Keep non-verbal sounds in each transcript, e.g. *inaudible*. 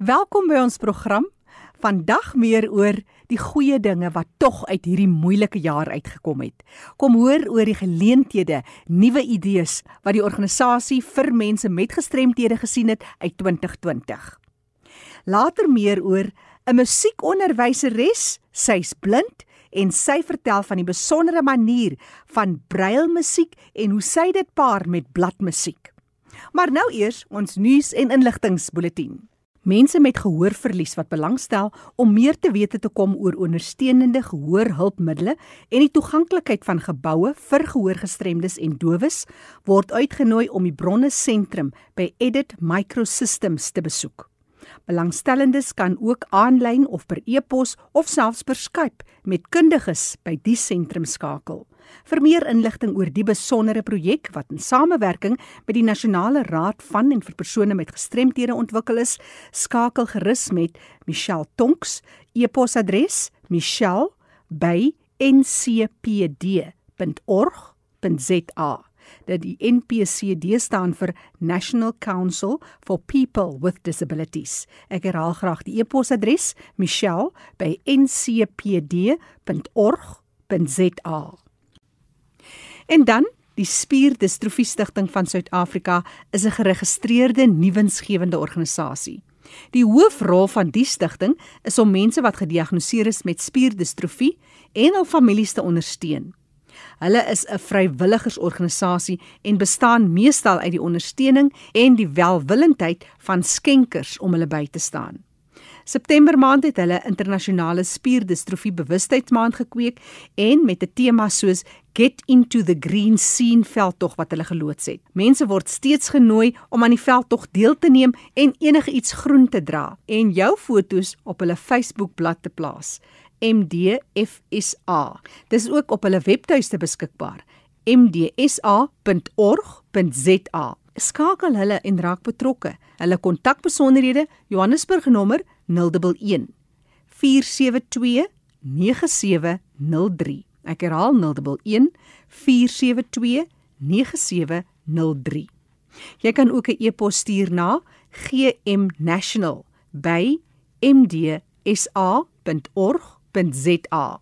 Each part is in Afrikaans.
Welkom by ons program. Vandag meer oor die goeie dinge wat tog uit hierdie moeilike jaar uitgekom het. Kom hoor oor die geleenthede, nuwe idees wat die organisasie vir mense met gestremthede gesien het uit 2020. Later meer oor 'n musiekonderwyseres, sy's blind en sy vertel van die besondere manier van brailmusiek en hoe sy dit paar met bladmusiek. Maar nou eers ons nuus en inligtingsbulletin. Mense met gehoorverlies wat belangstel om meer te wete te kom oor ondersteunende gehoorhulpmiddels en die toeganklikheid van geboue vir gehoorgestremdes en dowes, word uitgenooi om die bronne sentrum by Edit Microsystems te besoek. Belangstellendes kan ook aanlyn of per e-pos of selfs per Skype met kundiges by die sentrum skakel. Vir meer inligting oor die besondere projek wat in samewerking met die Nasionale Raad van en vir persone met gestremthede ontwikkel is, skakel gerus met Michelle Tonks, e-posadres michelle@ncpd.org.za. Dat die NPCD staan vir National Council for People with Disabilities. Ek herhaal graag die e-posadres michelle@ncpd.org.za. En dan die Spierdistrofie Stichting van Suid-Afrika is 'n geregistreerde nuwensgewende organisasie. Die hoofrol van die stigting is om mense wat gediagnoseer is met spierdistrofie en hul families te ondersteun. Hulle is 'n vrywilligersorganisasie en bestaan meestal uit die ondersteuning en die welwillendheid van skenkers om hulle by te staan. September maand het hulle internasionale spierdistrofie bewustheidsmaand gekweek en met 'n tema soos Get into the Green Scene veldtog wat hulle geloods het. Mense word steeds genooi om aan die veldtog deel te neem en enigiets groen te dra en jou fotos op hulle Facebook-blad te plaas. MDFSA. Dis ook op hulle webtuiste beskikbaar. mdsa.org.za. Skakel hulle en raak betrokke. Hulle kontakbesonderhede: Johannesburg nommer 011 472 9703. Ek herhaal 011 472 9703. Jy kan ook 'n e-pos stuur na gmnational@mdsa.org.za.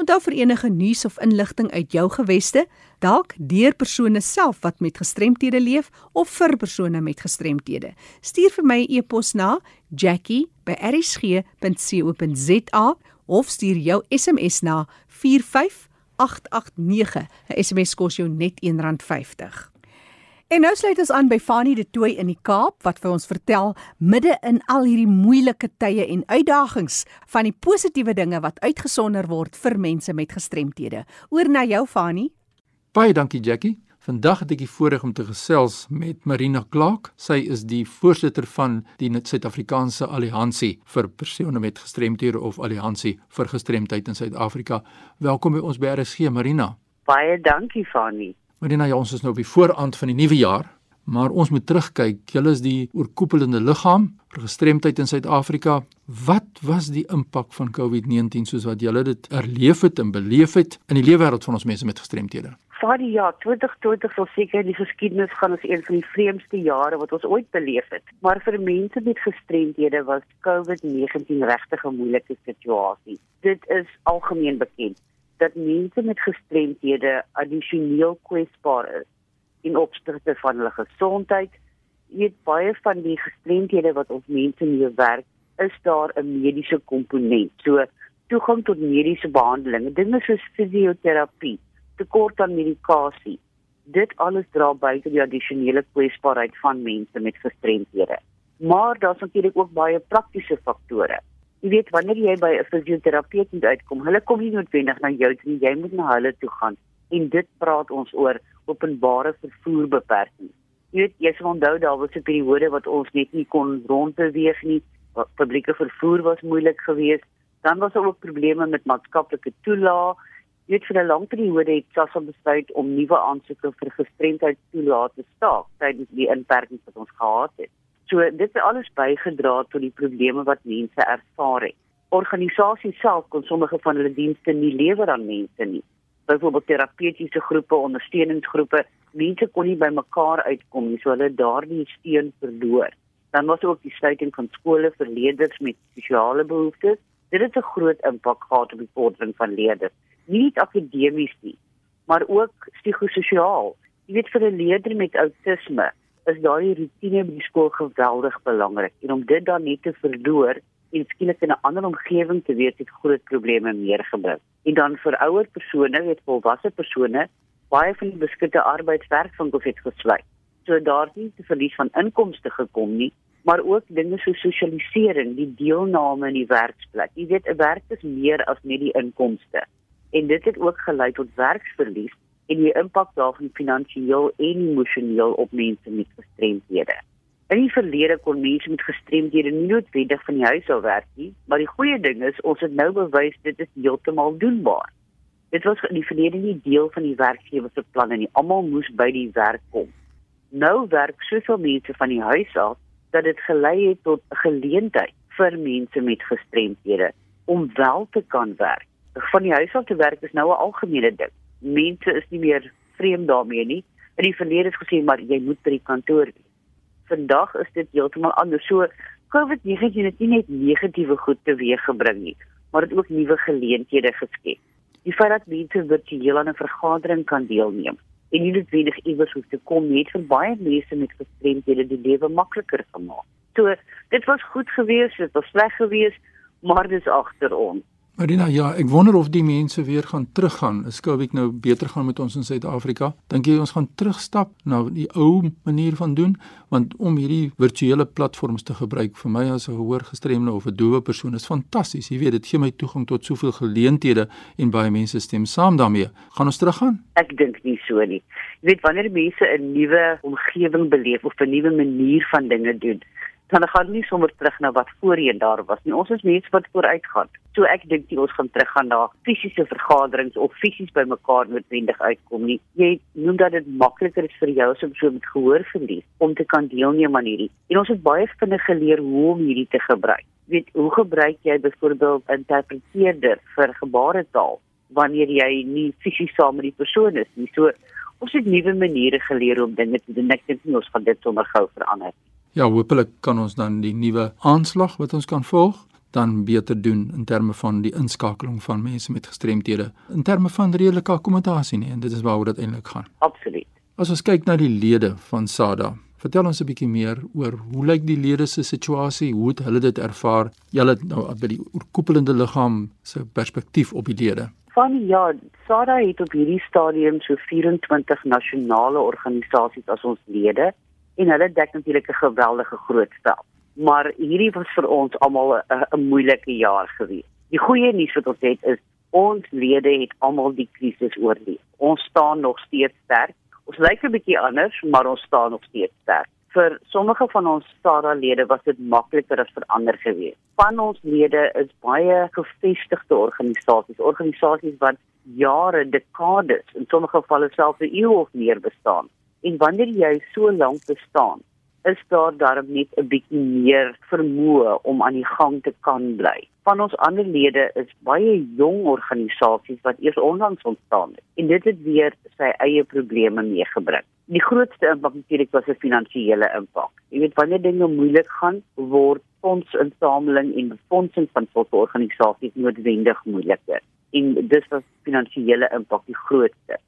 Onthou vir enige nuus of inligting uit jou geweste, dalk deur persone self wat met gestremthede leef of vir persone met gestremthede. Stuur vir my 'n e-pos na jackie@rsg.co.za of stuur jou SMS na 45889. 'n SMS kos jou net R1.50. En nou sluit ons aan by Fanie de Tooi in die Kaap wat vir ons vertel midde in al hierdie moeilike tye en uitdagings van die positiewe dinge wat uitgesonder word vir mense met gestremthede. Oor na jou Fanie. Baie dankie Jackie. Vandag het ek die voorreg om te gesels met Marina Clark. Sy is die voorsitter van die Suid-Afrikaanse Alliansie vir persone met gestremthede of Alliansie vir gestremdheid in Suid-Afrika. Welkom by ons by RSG Marina. Baie dankie Fanie. Marina, ja, ons is nou op die vooraand van die nuwe jaar, maar ons moet terugkyk. Julle is die oorkoepelende liggaam vir gestremdheid in Suid-Afrika. Wat was die impak van COVID-19 soos wat julle dit erleef het en beleef het in die lewe wêreld van ons mense met gestremthede? Vir die jaar 2020 sal seker die geskiedenis gaan as een van die vreemdste jare wat ons ooit beleef het. Maar vir mense met gestremthede was COVID-19 regtig 'n moeilike situasie. Dit is algemeen bekend dat mense met gestremthede addisioneel kwesbaar is in opsigte van hulle gesondheid. Jy weet baie van die gestremthede wat ons mense mee werk, is daar 'n mediese komponent. So toegang tot mediese behandeling, dinge soos fisioterapie, tekort aan medikasie. Dit alles dra by tot die addisionele kwesbaarheid van mense met gestremthede. Maar daar's natuurlik ook baie praktiese faktore jy weet wanneer jy by 'n fisioterapeut moet uitkom, hulle kom nie noodwendig na jou toe nie, jy moet na hulle toe gaan. En dit praat ons oor openbare vervoer beperkings. Jy weet jy sal onthou daar was 'n periode wat ons net nie kon rondbeweeg nie, publieke vervoer was moeilik geweest. Dan was daar ook probleme met maatskaplike toelaag. Jy weet vir 'n lang periode het SASSA besluit om nuwe aansoeke vir gestremdheidstoelaat te staak tydens die inperkings wat ons gehad het. So dit het alles bygedra tot die probleme wat mense ervaar het. Organisasies self kon sommige van hulle dienste nie lewer aan mense nie. Byvoorbeeld terapeutiese groepe, ondersteuningsgroepe, mense kon nie by mekaar uitkom nie, so hulle daardie steun verloor. Dan was ook die sluiting van skole vir leerders met spesiale behoeftes. Dit het 'n groot impak gehad op die vordering van leerders, nie net akademies nie, maar ook psigososiaal. Jy weet vir 'n leerder met outisme is daardie rotine by die skool geweldig belangrik en om dit dan net te verloor en skielik in 'n ander omgewing te wees het groot probleme meer gebring. En dan vir ouer persone, weet volwasse persone, baie van die beskutte arbeidswerkwinkels het gesluit. So daar nie te verlies van inkomste gekom nie, maar ook dinge so sosialisering, die deelname in die werksplek. Jy weet 'n werk is meer as net die inkomste. En dit het ook gelei tot werksverlies en die impak daarvan finansiëel en emosioneel op mense met gestremdhede. In die verlede kon mense met gestremdhede nie noodwendig van die huis af werk nie, maar die goeie ding is ons het nou bewys dit is heeltemal doenbaar. Dit was in die verlede nie deel van die werkgewer se planne nie. Almal moes by die werk kom. Nou werk soveel mense van die huis af dat dit gelei het tot 'n geleentheid vir mense met gestremdhede om wel te kan werk. Van die huis af te werk is nou 'n algemene ding mense is nie meer vreemd daarmee nie. In die verlede is gesê maar jy moet by die kantoor wees. Vandag is dit heeltemal anders. So COVID-19 het nie net negatiewe goed teweeggebring nie, maar dit ook nuwe geleenthede geskep. Die feit dat mense virtueel aan 'n vergadering kan deelneem en nie noodwendig iewers hoef te kom nie, het vir baie mense met gestremdhede die lewe makliker gemaak. So dit was goed geweest, dit was sleg geweest, maar dis agter ons. Marina, ja, ek wonder of die mense weer gaan teruggaan. Is COVID nou beter gaan met ons in Suid-Afrika? Dink jy ons gaan terugstap na die ou manier van doen? Want om hierdie virtuele platforms te gebruik vir my as 'n gehoorgestremde of 'n doewe persoon is fantasties. Jy weet, dit gee my toegang tot soveel geleenthede en baie mense stem saam daarmee. Gaan ons teruggaan? Ek dink nie so nie. Jy weet, wanneer mense 'n nuwe omgewing beleef of 'n nuwe manier van dinge doen, dan gaan nie sommer terug na wat voorheen daar was nie. Ons is mense wat vooruit gaan. So ek dink jy ons gaan teruggaan na fisiese vergaderings of fisies by mekaar noodwendig uitkom nie. Jy noem dat dit makliker is vir jou as 'n persoon met gehoorverlies om te kan deelneem aan hierdie. En ons het baie vinnig geleer hoe om hierdie te gebruik. Weet, hoe gebruik jy byvoorbeeld 'n interpreteerder vir gebaretaal wanneer jy nie fisies saam met die persoon is nie. So ons het nuwe maniere geleer om dinge te doen. Ek dink nie ons gaan dit sommer gou verander nie. Ja, hopelik kan ons dan die nuwe aanslag wat ons kan volg dan beter doen in terme van die inskakeling van mense met gestremthede in terme van redelike akkommodasie nie en dit is waaroor dit eintlik gaan. Absoluut. As ons kyk na die lede van SADA, vertel ons 'n bietjie meer oor hoe lyk die lede se situasie, hoe het hulle dit ervaar? Julle nou by die oorkoepelende liggaam se perspektief op die lede. Van ja, SADA het op hierdie stadium so 24 nasionale organisasies as ons lede en hulle dek natuurlik 'n geweldige groot veld. Maar hierdie was vir ons almal 'n moeilike jaar gewees. Die goeie nuus wat ons het is ons lede het almal die krisis oorleef. Ons staan nog steeds sterk. Ons lyk 'n bietjie anders, maar ons staan nog steeds sterk. Vir sommige van ons SADA-lede was dit makliker as vir ander gewees. Van ons lede is baie gevestigde organisasies, organisasies wat jare, dekades, in sommige gevalle selfs 'n eeu of meer bestaan. En wanneer jy so lank bestaan, is daar darm net 'n bietjie meer vermoë om aan die gang te kan bly. Van ons ander lede is baie jong organisasies wat eers onlangs ontstaan het en dit het weer sy eie probleme meegebring. Die grootste impak natuurlik was 'n finansiële impak. Jy weet wanneer dinge moeilik gaan, word fondsinsameling en befondsing van sulke organisasies noodwendig moeiliker. En dis was finansiële impak die grootste.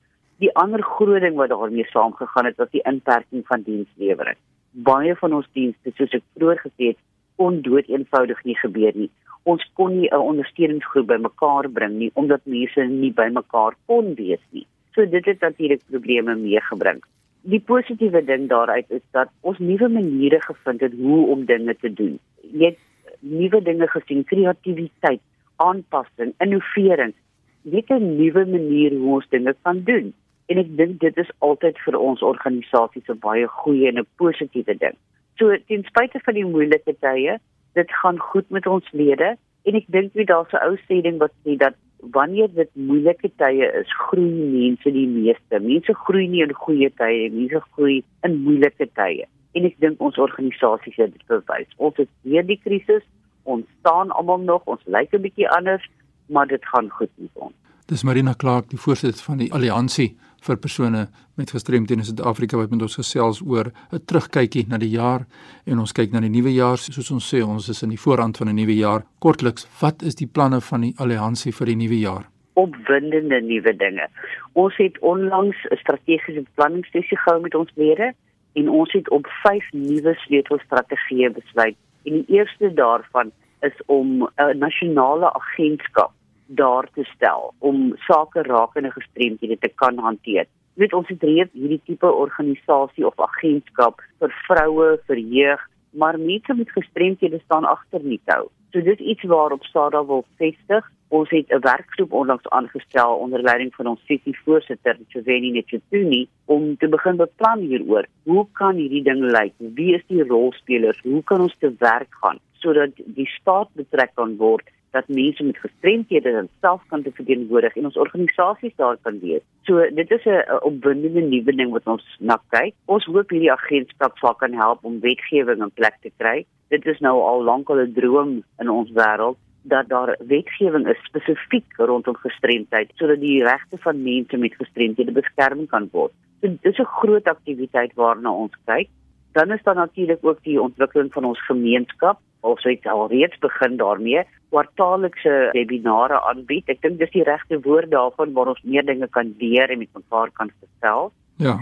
Die ander groot ding wat daarmee saamgegaan het, was die inperking van dienslewering. Baie van ons dienste, soos ek vroeër gesê het, kon dood eenvoudig nie gebeur nie. Ons kon nie 'n ondersteuningsgroep bymekaar bring nie omdat mense nie bymekaar kon wees nie. So dit het natuurlik probleme meegebring. Die positiewe ding daaruit is dat ons nuwe maniere gevind het hoe om dinge te doen. Jy het nuwe dinge gesien, kreatiwiteit, aanpassing, innovering. Dit 'n nuwe manier hoe ons dinge kan doen en ek dink dit is altyd vir ons organisasie 'n baie goeie en 'n positiewe ding. So ten spyte van die moeilike tye, dit gaan goed met ons lede en ek dink jy daar's 'n ou sê ding wat sê dat wanneer dit moeilike tye is, groei mense die meeste. Mense groei nie in goeie tye nie, mense groei in moeilike tye. En ek dink ons organisasie het dit bewys. Ons het weer die krisis, ons staan almal nog, ons lyk 'n bietjie anders, maar dit gaan goed met ons. Dis Marina Clark, die voorsitter van die Alliansie vir persone met gestremdhede in Suid-Afrika wat met ons gesels oor 'n terugkykie na die jaar en ons kyk na die nuwe jaar soos ons sê ons is in die voorrand van 'n nuwe jaar. Kortliks, wat is die planne van die alliansie vir die nuwe jaar? Opwindende nuwe dinge. Ons het onlangs 'n strategiese beplanningssessie gehou met ons lede en ons het op 5 nuwe sleutelstrategieë besluit. En die eerste daarvan is om 'n nasionale agentskap daar te stel om sake rakende gestremdhede te kan hanteer. Jy weet ons het reeds hierdie tipe organisasie of agentskap vir vroue, vir jeug, maar mense met gestremdhede staan agter nie toe. So dit is iets waarop SADA wil vestig. Ons het 'n werkgroep onlangs aangestel onder leiding van ons sessie voorsitter, Joveni Netjatuni, om te begin beplan hieroor. Hoe kan hierdie ding lyk? Wie is die rolspelers? Hoe kan ons te werk gaan sodat die staat betrek kan word dat mense met gestremthede self kan verteenwoordig en ons organisasies daar kan wees. So dit is 'n opwindende nuwe ding wat ons na kyk. Ons hoop hierdie agentskap sal kan help om wetgewing in plek te kry. Dit is nou al lank al 'n droom in ons wêreld dat daar wetgewing is spesifiek rondom gestremdheid sodat die regte van mense met gestremthede beskerm kan word. So dit is 'n groot aktiwiteit waarna ons kyk. Dan is daar natuurlik ook die ontwikkeling van ons gemeenskap ons het al reeds begin daarmee kwartaallikse webinare aanbied. Ek dink dis die regte woord daarvan waar ons meer dinge kan leer en met mekaar kan gestel. Ja.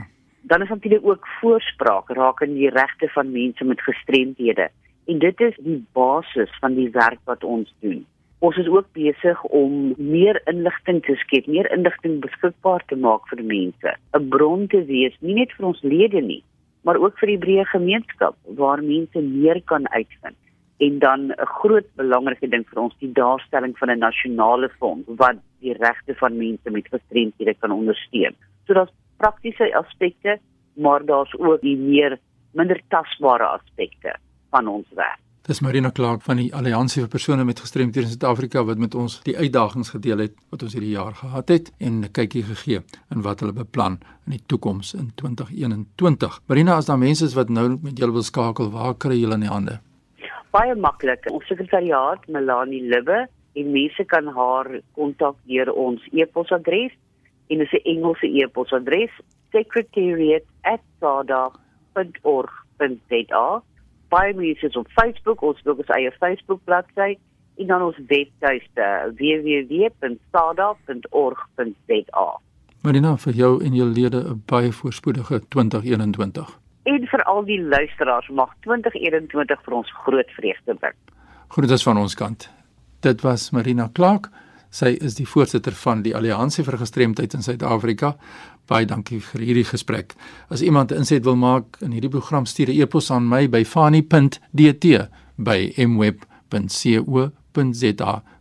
Dan is natuurlik ook voorspraak rakende die regte van mense met gestremdhede. En dit is die basis van die werk wat ons doen. Ons is ook besig om meer inligting te skep, meer inligting beskikbaar te maak vir mense. 'n Bron te wees, nie net vir ons lede nie, maar ook vir die breë gemeenskap waar mense meer kan uitvind en dan 'n groot belangrike ding vir ons die daarstelling van 'n nasionale fonds wat die regte van mense met gestremthede kan ondersteun. So daar's praktiese aspekte, maar daar's ook die meer minder tasbare aspekte van ons werk. Dis Marina Clark van die Alliansie vir persone met gestremthede in Suid-Afrika wat met ons die uitdagings gedeel het wat ons hierdie jaar gehad het en 'n kykie gegee in wat hulle beplan in die toekoms in 2021. Marina, as daar mense is wat nou met julle wil skakel, waar kry jy hulle in die hande? Baie maklik. Ons sekretariaat Melanie Libbe en mense kan haar kontak deur ons e-posadres en dit is 'n Engelse e-posadres secretariat@sada.org.za. Baie mense is op Facebook, ons het ook 'n Facebook bladsy en dan ons webtuiste www.sada.org.za. Marina, vir jou en jou lede 'n baie voorspoedige 2021 en vir al die luisteraars mag 2021 vir ons groot vreugde bring. Groetes van ons kant. Dit was Marina Clark. Sy is die voorsitter van die Alliansie vir Gestremdheid in Suid-Afrika. Baie dankie vir hierdie gesprek. As iemand 'n inset wil maak in hierdie program, stuur 'n e-pos aan my by fani.dt by mweb.co.za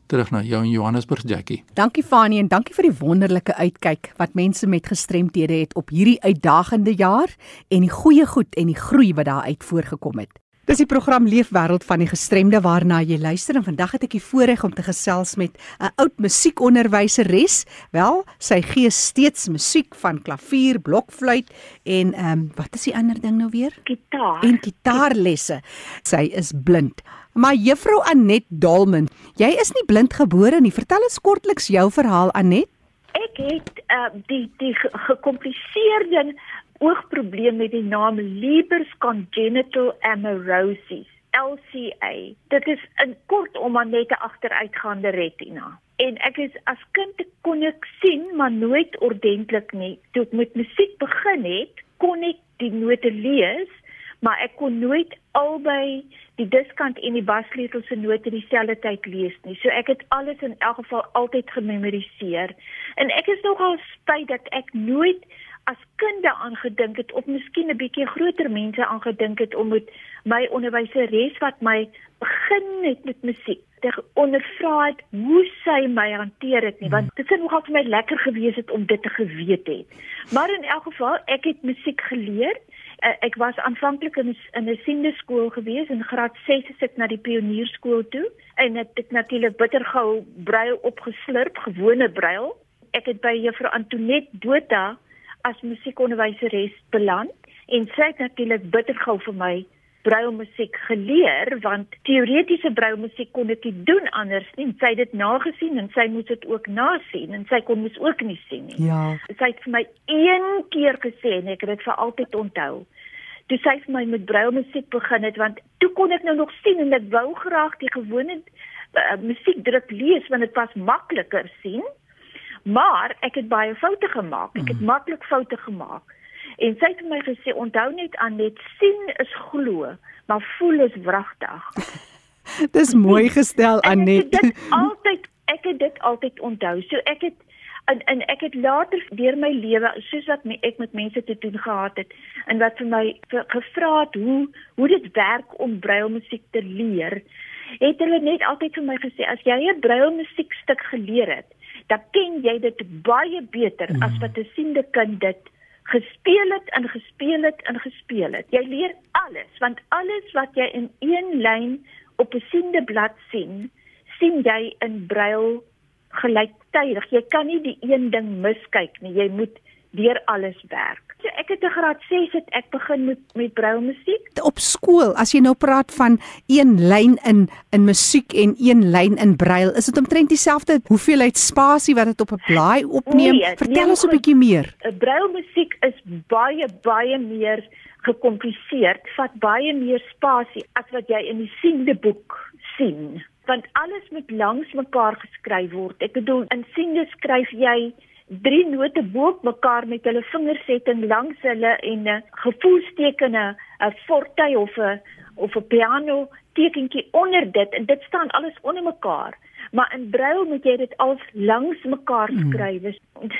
terug na jou in Johannesburg Jackie. Dankie Fanie en dankie vir die wonderlike uitkyk wat mense met gestremthede het op hierdie uitdagende jaar en die goeie goed en die groei wat daar uit voorgekom het. Dis die program Leefwêreld van die gestremde waarna jy luister en vandag het ek die voorreg om te gesels met 'n oud musiekonderwyseres. Wel, sy gee steeds musiek van klavier, blokfluit en ehm um, wat is die ander ding nou weer? Gitaar. En gitaarlesse. Sy is blind. Maar juffrou Anet Dalman, jy is nie blind gebore nie. Vertel ons kortliks jou verhaal Anet. Ek het uh, die die gekompliseerde oogprobleem met die naam Leber's congenital amaurosis. LCA. Dit is 'n kortom maar net 'n agteruitgaande retina. En ek is as kind kon ek sien, maar nooit ordentlik nie. Toe ek met musiek begin het, kon ek die note lees, maar ek kon nooit albei die diskant en die bassleutel se note dieselfde tyd lees nie. So ek het alles in elk geval altyd gememoriseer. En ek is nogal spyt dat ek nooit as kind daaraan gedink het of miskien 'n bietjie groter mense aangedink het om met my onderwyseres wat my begin het met musiek te ondervra het hoe sy my hanteer het nie want dit sou nogal vir my lekker gewees het om dit te geweet het maar in elk geval ek het musiek geleer uh, ek was aanvanklik in in 'n siende skool gewees in graad 6 het ek na die pionierskool toe. En het ek natuurlik bittergou brail opgeslurp gewone brail ek het by juffrou Antoinette Botha as musiekonderwyseres beland. En sy het natuurlik bittergou vir my brailmusiek geleer want teoretiese brailmusiek kon ek nie doen anders nie. Sy het dit nagesien en sy moes dit ook nasien en sy kon mos ook nie sien nie. Ja. Sy het vir my een keer gesê en ek het dit vir altyd onthou. Toe sy vir my met brailmusiek begin het want toe kon ek nou nog sien en ek wou graag die gewone uh, musiekdruk lees want dit was makliker sien. Maar ek het baie foute gemaak. Ek het mm. maklik foute gemaak. En sy het vir my gesê onthou net aan net sien is glo, maar voel is wragtig. *laughs* Dis mooi gestel Anet. Dit altyd ek het dit altyd onthou. So ek het en en ek het later deur my lewe soos wat my, ek met mense te doen gehad het en wat vir my gevra het hoe hoe dit werk om brailmusiek te leer het hulle net altyd vir my gesê as jy 'n brailmusiekstuk geleer het dan ken jy dit baie beter mm. as wat 'n siende kind dit gespeel het en gespeel het en gespeel het. Jy leer alles want alles wat jy in een lyn op 'n siende blad sien, sien jy in brail gelyktydig. Jy kan nie die een ding miskyk nie. Jy moet deur alles werk. So ek het 'n graad 6 het ek begin met met brailmusiek. Op skool, as jy nou praat van een lyn in in musiek en een lyn in brail, is dit omtrent dieselfde hoeveelheid spasie wat dit op 'n blaai opneem? Nee, Vertel nee, ons 'n bietjie meer. Brailmusiek is baie baie meer gekompliseerd, vat baie meer spasie as wat jy in die siende boek sien want alles moet langs mekaar geskryf word. Ek bedoel in siende skryf jy drie note bo mekaar met hulle vingersetting langs hulle en 'n uh, gevoelstekene 'n forte of 'n of 'n piano tekentjie onder dit en dit staan alles onder mekaar maar in brail moet jy dit al langs mekaar hmm. skryf mm.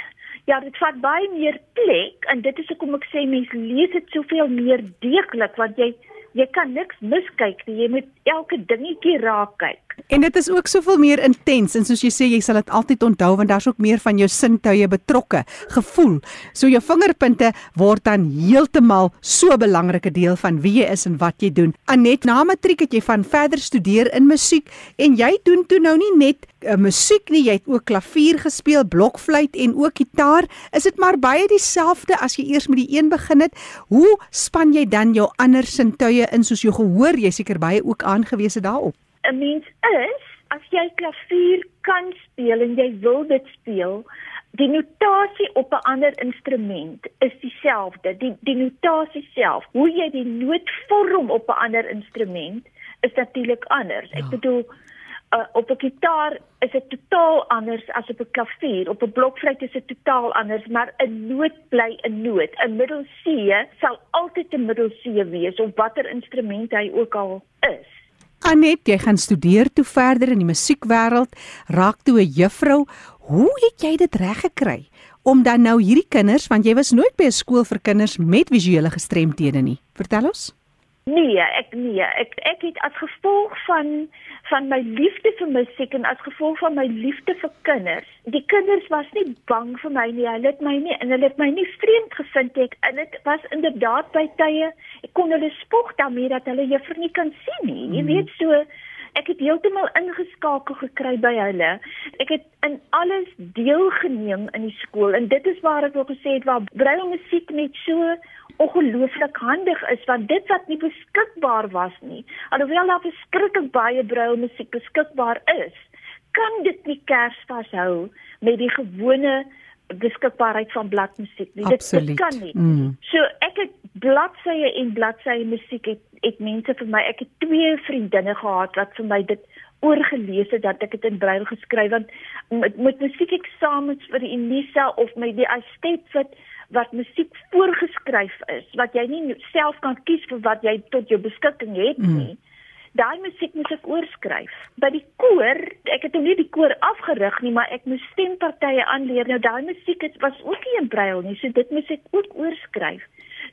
ja dit vat baie meer plek en dit is hoekom ek sê mense lees dit soveel meer deeglik want jy jy kan niks miskyk nie. Jy moet elke dingetjie raak kyk. En dit is ook soveel meer intens en soos jy sê jy sal dit altyd onthou want daar's ook meer van jou sintuie betrokke, gevoel. So jou vingerpunte word dan heeltemal so 'n belangrike deel van wie jy is en wat jy doen. Anet, na matriek het jy van verder studeer in musiek en jy doen toe nou nie net uh, musiek nie, jy het ook klavier gespeel, blokfluit en ook gitaar. Is dit maar baie dieselfde as jy eers met die een begin het? Hoe span jy dan jou ander sintuie in soos jou gehoor? Jy seker baie ook aangewese daarop. 'n Mens is as jy klavier kan speel en jy wil dit speel, die notasie op 'n ander instrument is dieselfde. Die die notasie self, hoe jy die noot vorm op 'n ander instrument is natuurlik anders. Ek ja. bedoel uh, op 'n gitaar is dit totaal anders as op 'n klavier. Op 'n blokfluit is dit totaal anders, maar 'n noot bly 'n noot. 'n Middel C sal altyd 'n middel C wees op watter instrument hy ook al is. Anet, jy gaan studeer toe verder in die musiekwêreld, raak toe 'n juffrou. Hoe het jy dit reg gekry om dan nou hierdie kinders, want jy was nooit by 'n skool vir kinders met visuele gestremthede nie. Vertel ons. Nee, ek nee, ek ek het as gevolg van van my liefde vir musiek en as gevolg van my liefde vir kinders. Die kinders was nie bang vir my nie. Hulle het my nie en hulle het my nie vreemd gevind ek. En dit was inderdaad by tye ek kon hulle spog daarmee dat hulle juffrou nie kan sien nie. Jy mm. weet so ek het heeltemal ingeskakel gekry by hulle. Ek het in alles deelgeneem in die skool en dit is waar ek wil gesê het waar braille musiek net so ongelooflik handig is want dit wat nie beskikbaar was nie. Alhoewel daar verskriklik baie braille musiek beskikbaar is. Kan dit nie kers vashou met die gewone beskikbaarheid van bladmusiek nie? Dit, dit kan nie. Mm. so ek het bladsye en bladsye musiek het het mense vir my ek het twee vriendinne gehad wat vir my dit oorgelees het dat ek dit in braille geskryf want met, met musiek eksamens vir die Unisa of my die Astet wat wat musiek voorgeskryf is wat jy nie self kan kies vir wat jy tot jou beskikking het mm. nie. Mm. Daai musiek moet ek oorskryf. By die koor, ek het nou nie die koor afgerig nie, maar ek moes stempartye aanleer. Nou daai musiek het was ook nie in braille nie, so dit moet ek ook oorskryf.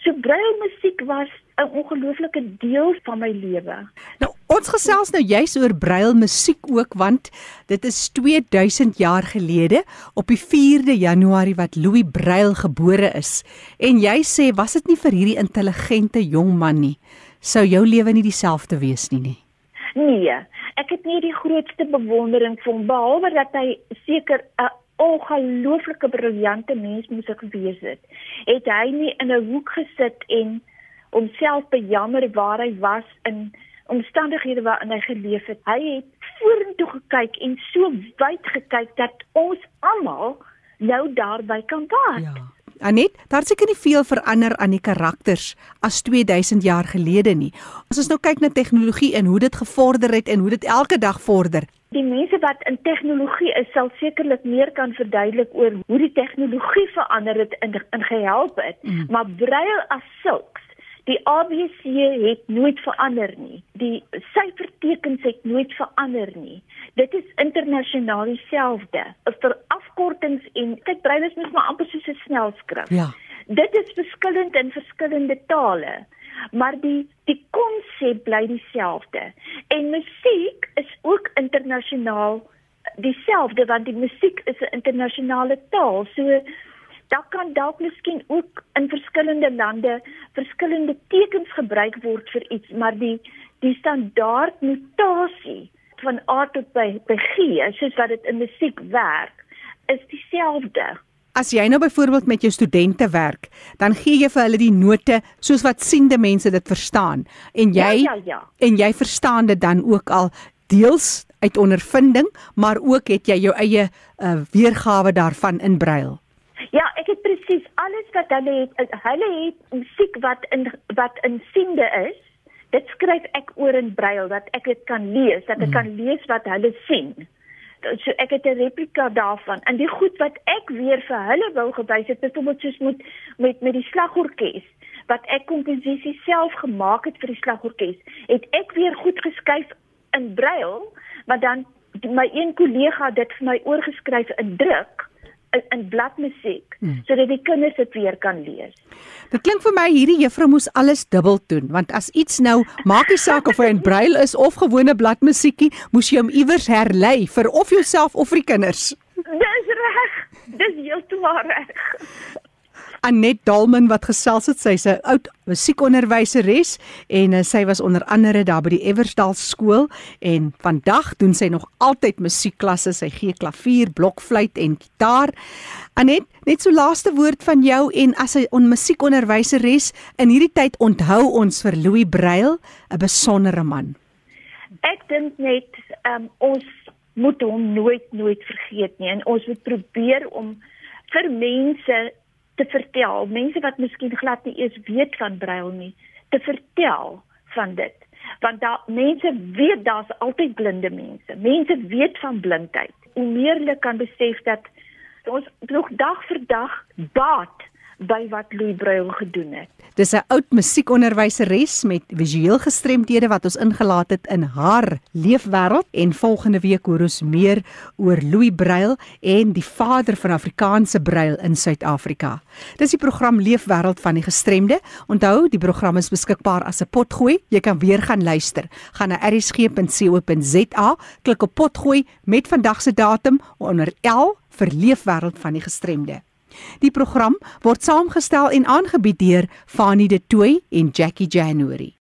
So braille musiek was 'n ongelooflike deel van my lewe. Nou ons gesels nou juis oor braille musiek ook want dit is 2000 jaar gelede op die 4de Januarie wat Louis Braille gebore is. En jy sê was dit nie vir hierdie intelligente jong man nie, sou jou lewe nie dieselfde wees nie nie. Nee, ek het nie die grootste bewondering vir hom behalwe dat hy seker 'n ongelooflike briljante mens moes gewees het. Het hy nie in 'n hoek gesit en homself bejammer waar hy was in omstandighede waarin hy geleef het. Hy het vorentoe gekyk en so wyd gekyk dat ons almal nou daarby kan baat. Ja. Anet, daar seker nie veel verander aan die karakters as 2000 jaar gelede nie. As ons nou kyk na tegnologie en hoe dit gevorder het en hoe dit elke dag vorder. Die mense wat in tegnologie is, sal sekerlik meer kan verduidelik oor hoe die tegnologie verander het en in gehelp het, mm. maar braille as sulks Die ABC het nooit verander nie. Die syfertekens het nooit verander nie. Dit is internasionaal dieselfde. Vir afkortings en kyk Braille is mos maar amper soos 'n snelskrif. Ja. Dit is verskillend in verskillende tale, maar die die konsep bly dieselfde. En musiek is ook internasionaal dieselfde want die musiek is 'n internasionale taal. So daar kan dalk miskien ook in verskillende lande verskillende tekens gebruik word vir iets, maar die die standaard notasie van A tot by by G, soos wat dit in musiek werk, is dieselfde. As jy nou byvoorbeeld met jou studente werk, dan gee jy vir hulle die note soos wat siende mense dit verstaan en jy ja, ja, ja. en jy verstaan dit dan ook al deels uit ondervinding, maar ook het jy jou eie uh, weergawe daarvan in braille. Ek het presies alles wat hulle het. Hulle het musiek wat in wat in siende is. Dit skryf ek oor in braille dat ek dit kan lees, dat ek mm. kan lees wat hulle sien. So ek het 'n replika daarvan. En die goed wat ek weer vir hulle wou gewys het, byvoorbeeld soos met met met die slagorkes wat ek komposisie self gemaak het vir die slagorkes, het ek weer goed geskryf in braille, maar dan my een kollega dit vir my oorgeskryf in druk in, in bladmusiek hmm. sodat die kinders dit weer kan lees. Dit klink vir my hierdie juffrou moes alles dubbel doen want as iets nou maak nie saak of hy in braille is of gewone bladmusiekie, moes jy hom iewers herlei vir of jouself of vir die kinders. Dis reg. Dis heeltemal reg. Anet Dalman wat gesels het, sy's 'n oud musiekonderwyseres en uh, sy was onder andere daar by die Eversdal skool en vandag doen sy nog altyd musiekklasse. Sy gee klavier, blokfluit en gitaar. Anet, net so laaste woord van jou en as 'n on musiekonderwyseres in hierdie tyd onthou ons vir Louis Braille, 'n besondere man. Ek dink net um, ons moet hom nooit nooit vergeet nie en ons moet probeer om vir mense te vertel, mense wat miskien glad nie eens weet van braille nie, te vertel van dit. Want daar mense weet daar's altyd blinde mense. Mense weet van blindheid. Hoe meer hulle kan besef dat ons nog dag vir dag baat by wat Louis Braille gedoen het. Dis 'n oud musiekonderwyseres met visueel gestremdhede wat ons ingelaat het in haar leefwêreld en volgende week hoor ons meer oor Louis Braille en die vader van Afrikaanse Braille in Suid-Afrika. Dis die program Leefwêreld van die gestremde. Onthou, die program is beskikbaar as 'n potgooi. Jy kan weer gaan luister. Gaan na erisg.co.za, klik op potgooi met vandag se datum onder L vir Leefwêreld van die gestremde. Die program word saamgestel en aangebied deur Fanie De Tooy en Jackie January.